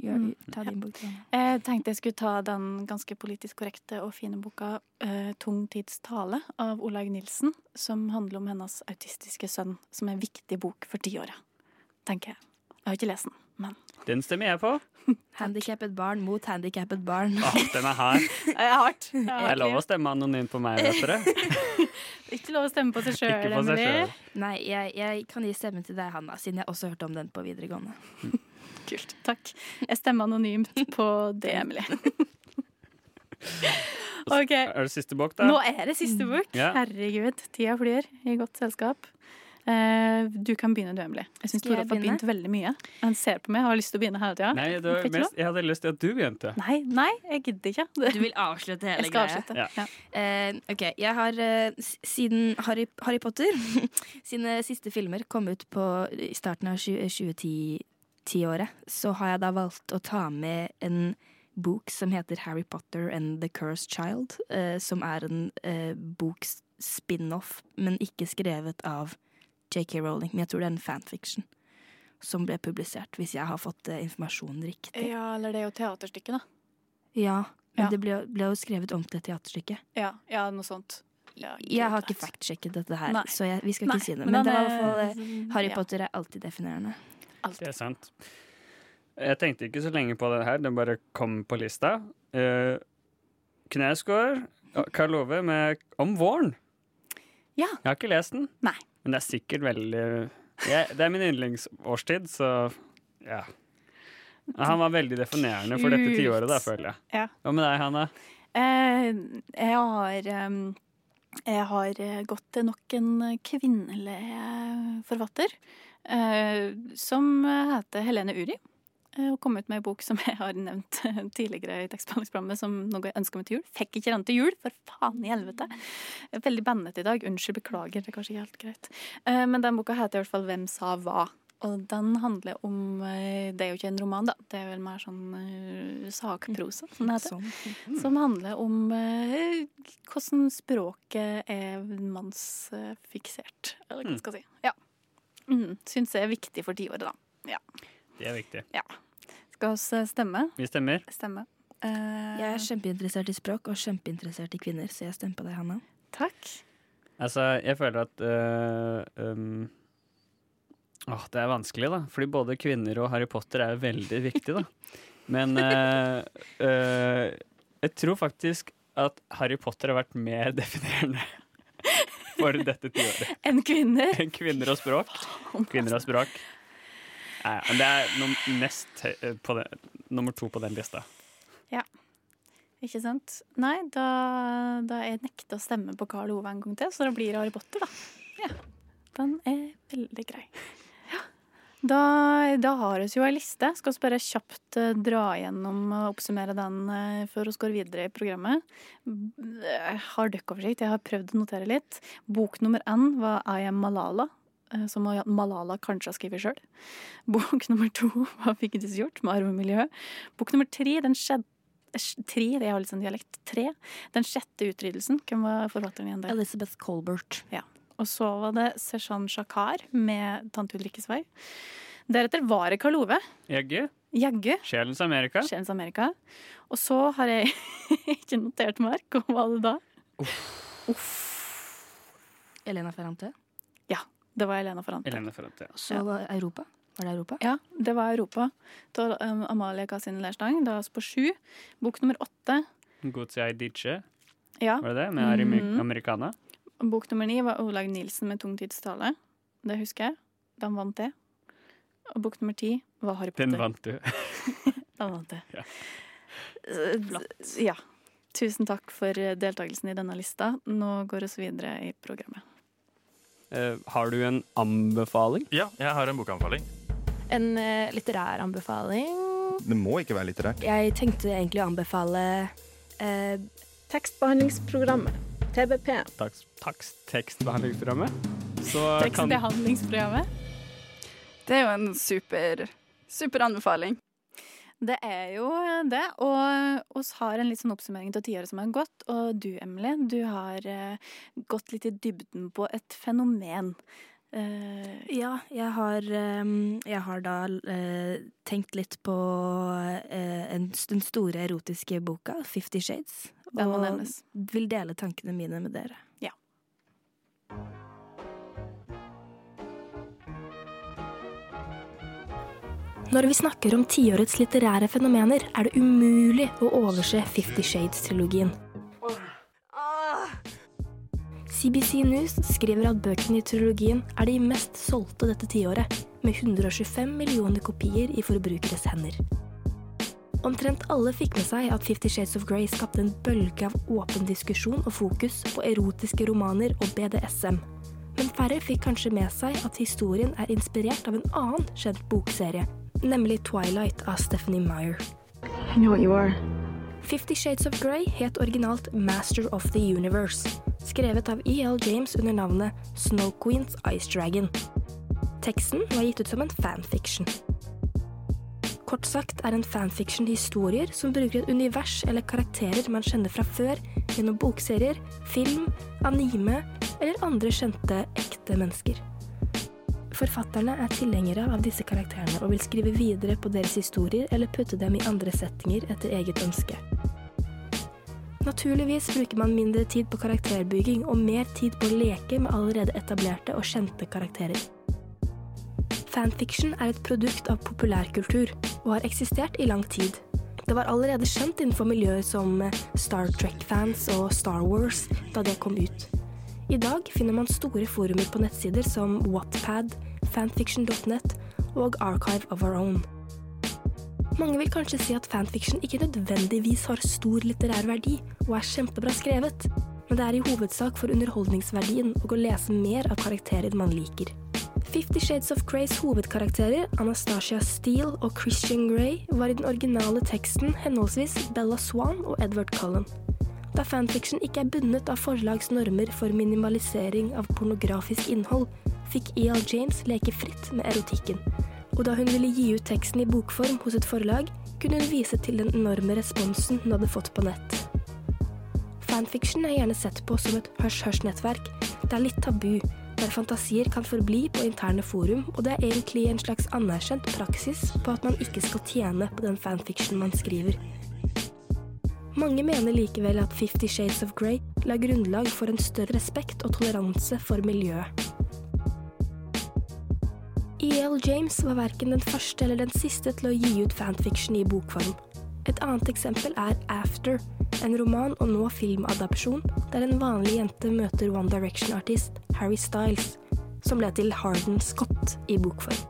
Mm. ta din bok. Trine. Jeg tenkte jeg skulle ta den ganske politisk korrekte og fine boka uh, 'Tung tids tale' av Olaug Nilsen, som handler om hennes autistiske sønn, som er en viktig bok for tiåret, tenker jeg. Jeg har ikke lest den, men Den stemmer jeg på. Handikappet barn mot handikappet barn. Ah, den er her. Det er hardt. Det er lov å stemme anonymt på meg, vet dere. Ikke lov å stemme på seg sjøl, Ikke på seg Emily. Nei, jeg, jeg kan gi stemmen til deg, Hanna, siden jeg også hørte om den på videregående. Kult. Takk. Jeg stemmer anonymt på det, Emily. OK. Er det siste bok, da? Nå er det siste bok. Ja. Herregud, tida flyr i godt selskap. Eh, du kan begynne, du, Emily. Jeg syns Skal har begynt veldig mye. Han ser på meg og har lyst til å begynne. Nei, du mest, jeg hadde lyst til at du begynte. Nei, nei, jeg gidder ikke. Du vil avslutte hele Jeg skal greia? avslutte. Ja. Ja. Eh, ok, jeg har uh, siden Harry, Harry Potter sine siste filmer kom ut på i starten av 2010-året, så har jeg da valgt å ta med en bok som heter Harry Potter and The Cursed Child, uh, som er en boks spin-off, men ikke skrevet av JK Rowling, men jeg tror det er en fanfiction som ble publisert, hvis jeg har fått uh, informasjonen riktig. ja, eller det er jo teaterstykket, da. Ja, men Ja. det ble, ble jo skrevet om til teaterstykket. Ja, ja noe sånt. Ja, Jeg har ikke fact-sjekket dette her, Nei. så jeg, vi skal Nei, ikke si det. men Men, det er var i hvert fall eh, Harry ja. Potter er alltid definerende. Det er sant. Jeg tenkte ikke så lenge på det her, den bare kom på lista. Uh, Knausgård, Karl Ove med Om våren. Ja. Jeg har ikke lest den, Nei. Men det er sikkert veldig ja, Det er min yndlingsårstid, så ja. Han var veldig definerende for dette tiåret, da, føler jeg. Ja. Hva med deg, Hanna? Eh, jeg har ehm, Jeg har eh, gått til nok en kvinnelig eh, forfatter. eh, som heter Helene Uri. Eh, Og kom ut med ei bok som jeg har nevnt tidligere i tekstbehandlingsprogrammet som noe jeg ønsker meg til jul. Fikk ikke den til jul, for faen i helvete. Veldig bandete i dag. Unnskyld, beklager. Det er kanskje ikke helt greit. Eh, Men den boka heter i hvert fall Hvem sa hva? Og den handler om eh, Det er jo ikke en roman, da. Det er vel mer sånn uh, sakprosa, som det heter. Sånn. Som handler om uh, hvordan språket er mannsfiksert, eller hva Mm. man skal si. Ja. Mm, Syns jeg er viktig for tiåret, da. Det er viktig. Skal vi stemme? Vi stemmer. Stemme. Uh, Jeg er kjempeinteressert i språk og kjempeinteressert i kvinner, så jeg stemmer på deg, Hanna. Takk. Altså, jeg føler at uh, um, Åh, det er vanskelig, da. Fordi både kvinner og Harry Potter er veldig viktig, da. Men uh, Jeg tror faktisk at Harry Potter har vært mer definerende for dette tiåret En kvinner. enn kvinner og språk. Kvinner og språk. Nei, men det er num nest på den, nummer to på den lista. Ja. Ikke sant? Nei, da, da jeg nekter å stemme på Karl Ove en gang til, så da blir det Harry Potter, da. Ja. Den er veldig grei. Ja. Da, da har vi jo ei liste. Skal vi bare kjapt eh, dra gjennom og oppsummere den eh, før vi går videre i programmet. Jeg har dykkoversikt, jeg har prøvd å notere litt. Bok nummer én var I Am Malala. Eh, Som Malala kanskje har skrevet sjøl. Bok nummer to 'Hva fikk du gjort med arvemiljø. Bok nummer tre den skjedde Tre, det er litt sånn dialekt. Tre. Den sjette utryddelsen. Hvem var forfatteren igjen der? Elizabeth Colbert. Og så var det Seshan Shakar med 'Tante Ulrikkes vei'. Deretter var det Karl Ove. Jaggu. Jaggu. Sjelens Amerika. Sjelens Amerika. Og så har jeg ikke notert meg Hva var det da? Elena Ferrante. Det var Elena Ferrante. Elena Ferrante. ja. så var Europa. Var det Europa? Ja, det var Europa. Da um, Amalie Kasin Lerstang. Da er vi på sju. Bok nummer åtte. Godzei Diche, Ja. var det det? Med Ari Mhm. Americana. Bok nummer ni var Olaug Nilsen med tungtidstale. Det husker jeg. Den vant det. Og bok nummer ti var Harry Potter. Den vant du. Den vant det. Ja. Flott. Ja. Tusen takk for deltakelsen i denne lista. Nå går vi videre i programmet. Eh, har du en anbefaling? Ja, jeg har en bokanbefaling. En uh, litterær anbefaling. Det må ikke være litterært. Jeg tenkte egentlig å anbefale uh, Tekstbehandlingsprogrammet. TBP. Takst, takst, tekstbehandlingsprogrammet. Så kan Tekstbehandlingsprogrammet. Det er jo en super, super anbefaling. Det er jo det. Og oss har en litt sånn oppsummering til tiåret som har gått. Og du, Emily, du har uh, gått litt i dybden på et fenomen. Uh, Ja, jeg har, um, jeg har da uh, tenkt litt på en, den store erotiske boka, Fifty Shades. Den må og vil dele tankene mine med dere. Når vi snakker om tiårets litterære fenomener, er det umulig å overse Fifty Shades-trilogien. CBC News skriver at bøkene i trilogien er de mest solgte dette tiåret, med 125 millioner kopier i forbrukeres hender. Omtrent alle fikk med seg at Fifty Shades of Grey skapte en bølge av åpen diskusjon og fokus på erotiske romaner og BDSM. Men færre fikk kanskje med seg at historien er inspirert av en annen kjent bokserie, nemlig Twilight av Stephanie Meyer. I know what you are. Fifty Shades of Grey het originalt Master of the Universe, skrevet av E.L. James under navnet Snow Queen's Ice Dragon. Teksten var gitt ut som en fanfiction. Kort sagt er en fanfiction historier som bruker et univers eller karakterer man kjenner fra før, gjennom bokserier, film, anime eller andre kjente, ekte mennesker. Forfatterne er tilhengere av disse karakterene og vil skrive videre på deres historier eller putte dem i andre settinger etter eget ønske. Naturligvis bruker man mindre tid på karakterbygging og mer tid på å leke med allerede etablerte og kjente karakterer. Fanfiction er et produkt av populærkultur og har eksistert i lang tid. Det var allerede skjønt innenfor miljøer som Star Trek-fans og Star Wars da det kom ut. I dag finner man store forumer på nettsider som Wattpad, fanfiction.net og Archive of Our Own. Mange vil kanskje si at fanfiction ikke nødvendigvis har stor litterær verdi og er kjempebra skrevet, men det er i hovedsak for underholdningsverdien og å lese mer av karakterer man liker. Fifty Shades of Greys hovedkarakterer, Anastasia Steele og Christian Grey, var i den originale teksten henholdsvis Bella Swan og Edward Cullen. Da fanfiction ikke er bundet av forlags normer for minimalisering av pornografisk innhold, fikk E.L. James leke fritt med erotikken. Og da hun ville gi ut teksten i bokform hos et forlag, kunne hun vise til den enorme responsen hun hadde fått på nett. Fanfiction er gjerne sett på som et hørs-hørs-nettverk. Det er litt tabu, der fantasier kan forbli på interne forum, og det er egentlig en slags anerkjent praksis på at man ikke skal tjene på den fanfiction man skriver. Mange mener likevel at Fifty Shades of Grey la grunnlag for en større respekt og toleranse for miljøet. E.L. James var verken den første eller den siste til å gi ut fanfiction i bokform. Et annet eksempel er After, en roman og nå filmadapsjon der en vanlig jente møter One Direction-artist Harry Styles, som ble til Harden Scott i bokform.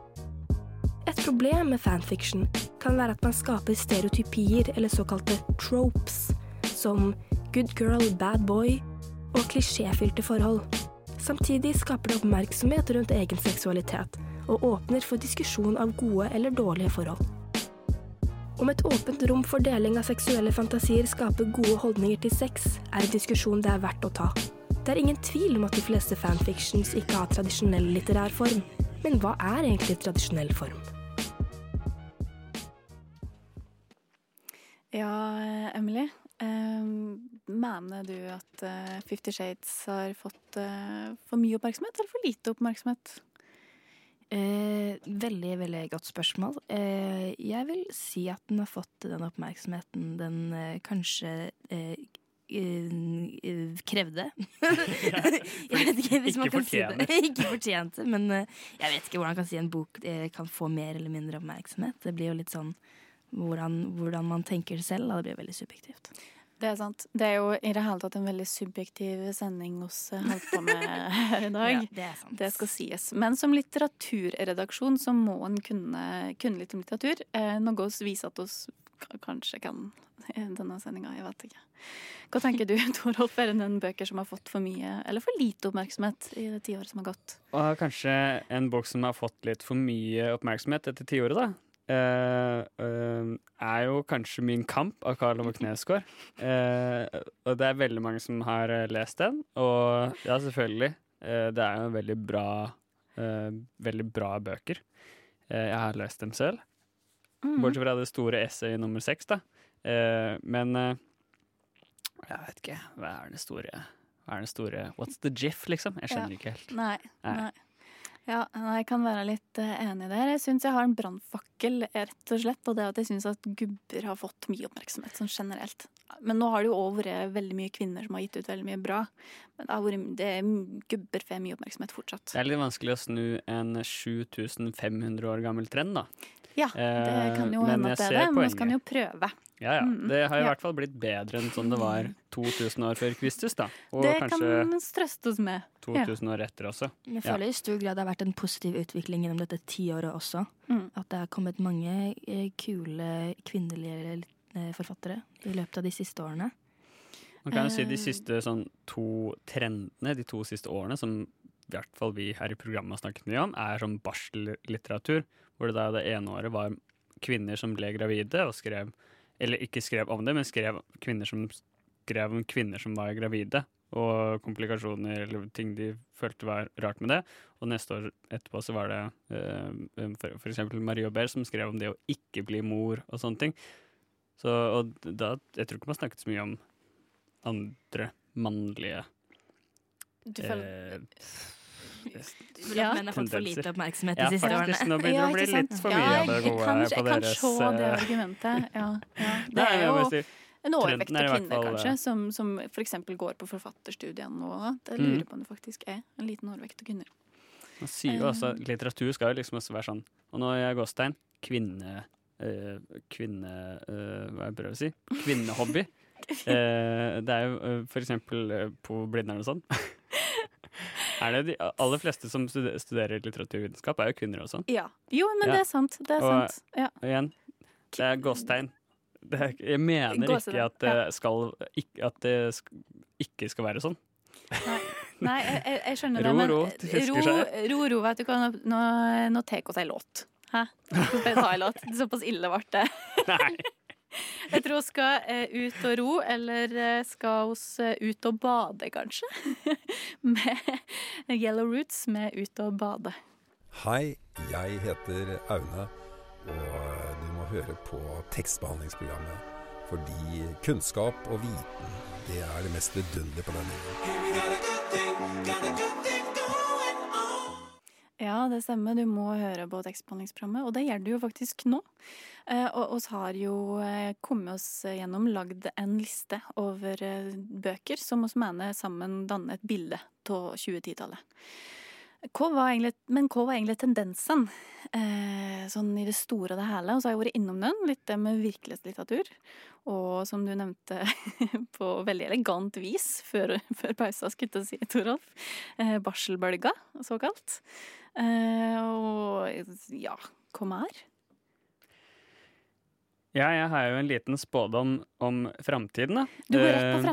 Et problem med fanfiction kan være at man skaper stereotypier eller såkalte tropes, som good girl, bad boy og klisjéfylte forhold. Samtidig skaper det oppmerksomhet rundt egen seksualitet, og åpner for diskusjon av gode eller dårlige forhold. Om et åpent rom for deling av seksuelle fantasier skaper gode holdninger til sex, er en diskusjon det er verdt å ta. Det er ingen tvil om at de fleste fanfictions ikke har tradisjonell litterær form. Men hva er egentlig tradisjonell form? Ja, Emily. eh, mener du at eh, Fifty Shades har fått eh, for mye oppmerksomhet eller for lite oppmerksomhet? Eh, veldig, veldig godt spørsmål. Eh, jeg vil si at den har fått den oppmerksomheten den eh, kanskje eh, eh, krevde. jeg vet ikke hvis man Ikke kan si det. ikke fortjente, men eh, jeg vet ikke hvordan man kan si en bok kan få mer eller mindre oppmerksomhet. Det blir jo litt sånn hvordan, hvordan man tenker selv, da. Det blir veldig subjektivt. Det er sant. Det er jo i det hele tatt en veldig subjektiv sending oss eh, holder på med her i dag. Ja, det er sant. Det skal sies. Men som litteraturredaksjon så må en kunne, kunne litt om litteratur. Eh, noe oss viser at oss kanskje kan i denne sendinga. Jeg vet ikke. Hva tenker du, Torolf? Er det noen bøker som har fått for mye eller for lite oppmerksomhet i det tiåret som har gått? Og kanskje en bok som har fått litt for mye oppmerksomhet etter tiåret, da. Eh, uh, er jo kanskje Min kamp av Karl Ove Knesgaard. Uh, og det er veldig mange som har eh, lest den. Og ja, selvfølgelig. det er jo veldig bra, veldig bra bøker. Jeg har lest dem selv. Mm. Bortsett fra det store essayet nummer seks, da. Men jeg vet ikke. Hva er den store Hva er den store What's the jiff, liksom? Jeg skjønner Ja. ikke helt. Nei. Nei. nei. Ja, jeg kan være litt eh, enig der. Jeg syns jeg har en brannfakkel, rett og slett. Og det at jeg syns at gubber har fått mye oppmerksomhet sånn generelt. Men nå har det jo òg vært veldig mye kvinner som har gitt ut veldig mye bra. Men det vært, det er, gubber får mye oppmerksomhet fortsatt. Det er litt vanskelig å snu en 7500 år gammel trend, da. Ja, det kan jo Eh, hende at det er det. Men vi kan jo prøve. Ja, ja. Mm, Det har i ja. hvert fall blitt bedre enn sånn det var 2000 år før Kristus, da. Og det kanskje kan trøstes med. 2000 år etter også. Jeg Ja. i stor grad det har vært en positiv utvikling gjennom dette tiåret også. Mm. At det har kommet mange eh, kule kvinnelige eh, forfattere i løpet av de siste årene. Man kan jo si Eh. de siste sånn to trendene de to siste årene, som i hvert fall vi her i programmet har snakket mye om, er sånn barsellitteratur. Hvor det da det ene året var kvinner som ble gravide og skrev Eller ikke skrev om det, men skrev kvinner som skrev om kvinner som var gravide. Og komplikasjoner eller ting de følte var rart med det. Og neste år etterpå så var det eh, for, eksempel Marie Aubert som skrev om det å ikke bli mor og sånne ting. Så, og da, jeg tror ikke man snakket så mye om andre mannlige Du eh, Du ja. at menn har fått for lite oppmerksomhet oppmerksomhet Ja, de siste faktisk, årene? nå begynner det å bli litt for mye av jeg- det gode kan, på jeg kan se det argumentet. Ja, ja. Det er jo en overvekt er av kvinner, fall, kanskje, eh, som, som f.eks. går på forfatterstudiene nå. Jeg Mm. lurer på om det faktisk er en liten overvekt av kvinner. Man sier jo også Eh. Litteratur skal jo liksom også være sånn Og nå er jeg gåstein kvinne... Øh, kvinne... Øh, hva jeg prøver å si? Kvinnehobby. Eh, det er jo for eksempel på Blindern og sånn. Er det de aller fleste som studerer litteraturvitenskap, er jo kvinner også. Ja. Jo, men Ja. det er sant. Det er Og- sant. Ja. Og igjen, det er gåstegn. Det jeg mener ikke at det skal ikke, At det ikke skal være sånn. Nei, jeg, jeg, jeg skjønner det, men ro ro, ro, ro, vet du hva, nå, nå, nå tar vi en låt. Hæ? Såpass ille ble det. Nei. Jeg tror vi skal eh, ut og ro, eller eh, skal vi eh, ut og bade, kanskje? med Yellow Roots med Ut og bade. Hei, jeg heter Aune, og du må høre på tekstbehandlingsprogrammet. Fordi kunnskap og viten, det er det mest vidunderlige på denne jorden. Ja, det stemmer. Du må høre på tekstbehandlingsprogrammet, og det gjør du jo faktisk nå. Eh, og oss har jo eh, kommet oss gjennom, lagd en liste over eh, bøker som oss mener sammen danner et bilde av 2010-tallet. Hva men hva var egentlig tendensen eh, sånn i det store og det hele? Og så har jeg vært innom den, litt det med virkelighetslitteratur. Og som du nevnte på veldig elegant vis før, før pausa, skulle jeg si, Toralf. Eh, barselbølga, såkalt. Eh, og ja, hva mer? Ja, jeg har jo en liten spådom om framtiden, da. Du går rett på Eh,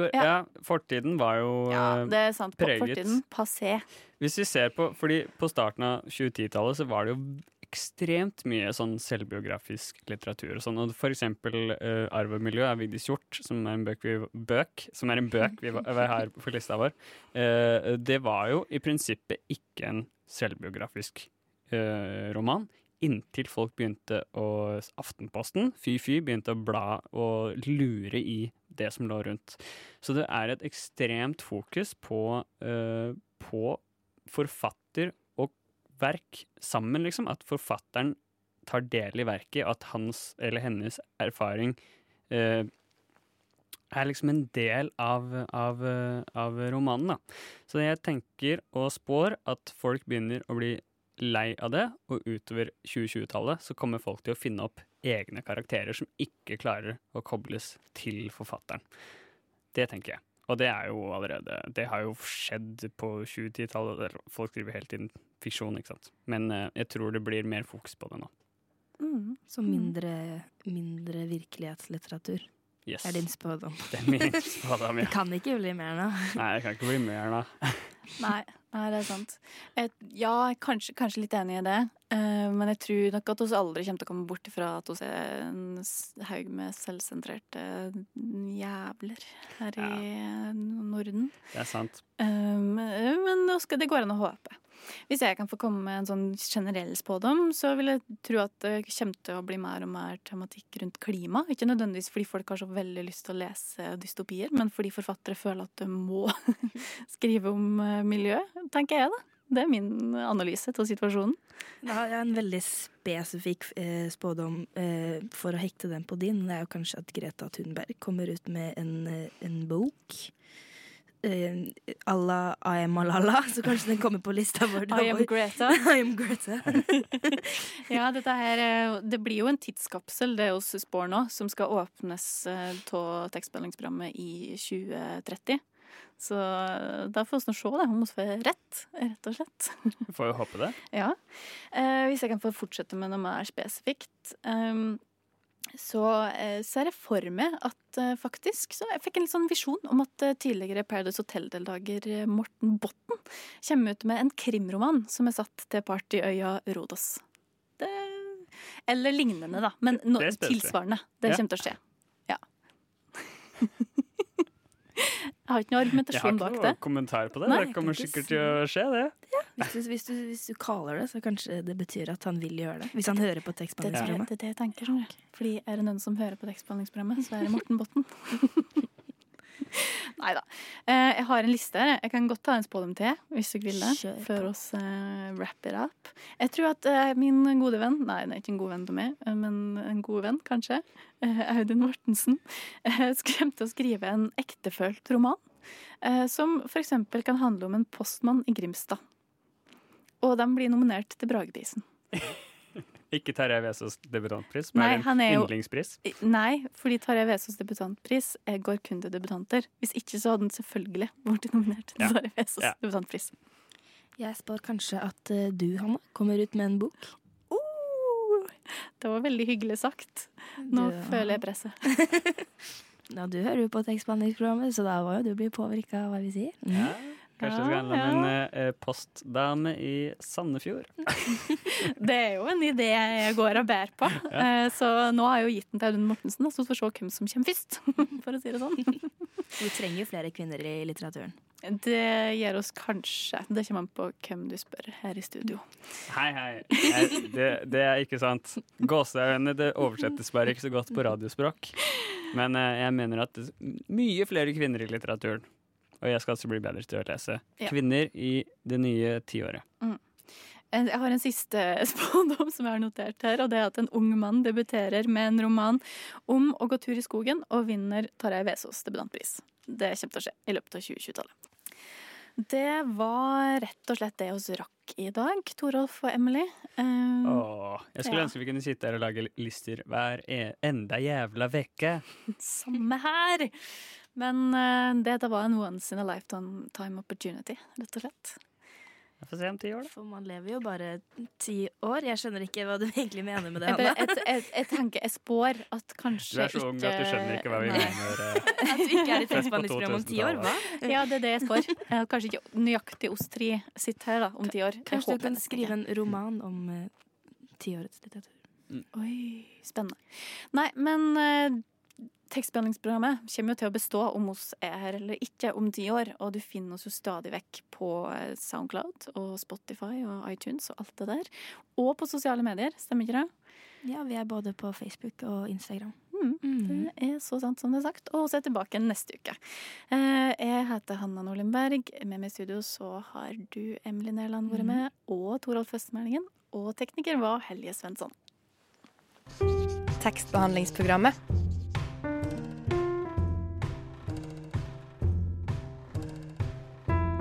går- Ja. Ja. fortiden var jo Ja, det er sant. Preget. fortiden, passé. Hvis vi ser på, fordi på starten av 2010-tallet så var det jo ekstremt mye sånn selvbiografisk litteratur og sånn. Og for eksempel uh, 'Arv og miljø' av Vigdis Hjorth, som er en bøk vi, bøk, som er en bøk vi, vi har på lista vår. uh, det var jo i prinsippet ikke en selvbiografisk uh, roman. Inntil folk begynte å Aftenposten, fy-fy, begynte å bla og lure i det som lå rundt. Så det er et ekstremt fokus på, uh, på forfatter og verk sammen, liksom. At forfatteren tar del i verket, at hans eller hennes erfaring uh, er liksom en del av, av, eh, av romanen, da. Så jeg tenker og spår at folk begynner å bli lei av det, og utover 2020-tallet så kommer folk til å finne opp egne karakterer som ikke klarer å kobles til forfatteren. Det tenker jeg. Og det er jo allerede Det har jo skjedd på 2010-tallet. der Folk skriver hele tiden fiksjon, ikke sant. Men eh, jeg tror det blir mer fokus på det nå. Mm. Så mindre, mindre virkelighetslitteratur Yes. er din spådom. Det er min spådom, ja. Det kan ikke bli mer nå. Nei, det kan ikke bli mer nå. Nei, nei, det er sant. Jeg, ja, kanskje, kanskje litt enig i det. Uh, men jeg tror nok at vi aldri kommer til å komme bort fra at vi er en haug med selvsentrerte jævler her i Norden. Det er sant. Uh, men nå det går an å håpe. Hvis jeg kan få komme med en sånn generell spådom, så vil jeg tro at det kommer til å bli mer og mer tematikk rundt klima. Ikke nødvendigvis fordi folk har så veldig lyst til å lese dystopier, men fordi forfattere føler at de må skrive om eh, miljø, tenker jeg da. Det er min analyse av situasjonen. Har jeg en veldig spesifikk eh, spådom eh, for å hekte den på din. Det er jo kanskje at Greta Thunberg kommer ut med en, en bok. Eh, à I am Malala, så kanskje den kommer på lista vår. I am Greta. I am Greta. Ja, dette her, er- det blir jo en tidskapsel det hos Spår nå, som skal åpnes av tekstspillingsprogrammet i 2030. Så eh, da får vi nå se da, Hun må få rett, rett og slett. Vi får jo håpe det. Ja. Eh, hvis jeg kan få fortsette med noe mer spesifikt. ehm, så eh, ser jeg for meg at eh, faktisk så Jeg fikk en litt sånn visjon om at eh, tidligere Paradise Hotel-deltaker eh, Morten Botten kommer ut med en krimroman som er satt til partyøya Rodos. Det, eller lignende, da. Men no, Det tilsvarende. Det kommer til å skje. Ja. Jeg har ikke noe Jeg har ikke noen noe det. kommentar på det. Nei, det kommer sikkert til å skje, det. Hvis du, hvis, du, hvis du kaller det, så kanskje det betyr at han vil gjøre det. Hvis han hører på Det er det, det, er det jeg tenker. Fordi er det noen som hører på tekstbehandlingsprogrammet, så er det Morten Botten. Nei da. Eh, jeg har en liste. Jeg kan godt ta en spådom til, hvis dere vil det. Kjør. Før oss eh, wrap it up. Jeg tror at eh, min gode venn Nei, det er ikke en god venn til meg, eh, men en god venn, kanskje. eh, Audun Mortensen. Uh, kommer å skrive en ektefølt roman. eh, som f.eks. kan handle om en postmann i Grimstad. Og de blir nominert til Brageprisen. Ikke Terje Vesaas debutantpris, Nei, men en er jo- yndlingspris. Nei, fordi Tarjei Vesaas debutantpris eh, går kun til debutanter. Hvis ikke så hadde den selvfølgelig vært nominert til Ja. Tarjei Vesaas Ja. debutantpris. Jeg spår kanskje at eh, du, Hanna, kommer ut med en bok. Oh, det var veldig hyggelig sagt. Nå Du- føler jeg presset. Ja, du hører jo på tekstbehandlingsprogrammet, så da må jo du bli påvirka av hva vi sier. Mm. Ja. Kanskje det skal handle om en eh, postdame i Sandefjord. Det er jo en idé jeg går og bærer på. Ja. Så nå har jeg jo gitt den til Audun Mortensen, så vi får se hvem som kommer først. For å si det sånn. Vi trenger jo flere kvinner i litteraturen. Det gjør oss kanskje Det kommer an på hvem du spør her i studio. Hei, hei. Jeg, det, det er ikke sant. Gåseøyne det oversettes bare ikke så godt på radiospråk. Men eh, jeg mener at mye flere kvinner i litteraturen. Og jeg skal altså bli bedre til å lese Ja. kvinner i det nye tiåret. Mm. Jeg har en siste spådom som jeg har notert her, og det er at en ung mann debuterer med en roman om å gå tur i skogen og vinner Tarjei Vesaas debutantpris. Det kommer til å skje i løpet av 2020-tallet. Det var rett og slett det vi rakk i dag, Torolf og Emily. Um, Åh, jeg skulle ja. ønske vi kunne sitte her og lage lister hver e enda jævla veke. Samme her! Men eh, det, det var en once in a lifetime opportunity, rett og slett. Jeg får se om ti år, da. For man lever jo bare ti år. Jeg skjønner ikke hva du egentlig mener med det, Hanne. jeg, jeg, jeg tenker, jeg spår at kanskje... Du er så ung at du skjønner ikke hva vi mener. eh, At vi ikke er i tekstbehandlingsprogram om ti år, hva? Ja, det er det jeg spår. Kanskje ikke nøyaktig oss tre sitter her da, om ti år. Kanskje du kan skrive en roman om eh, tiårets litteratur. Oi, spennende. Nei, men tekstbehandlingsprogrammet kommer jo til å bestå om oss er her eller ikke om ti år. Og du finner oss jo stadig vekk på eh, Soundcloud og Spotify og iTunes og alt det der. Og på sosiale medier, stemmer ikke det? Ja, vi er både på Facebook og Instagram. Mm, Det er så sant som det er sagt. Og vi er tilbake neste uke. Eh, Jeg heter Hanna Nordlundberg. Med meg i studio så har du Emily Nerland vært med, og Toralf Østmeldingen. Og tekniker var Helje Svensson. Tekstbehandlingsprogrammet.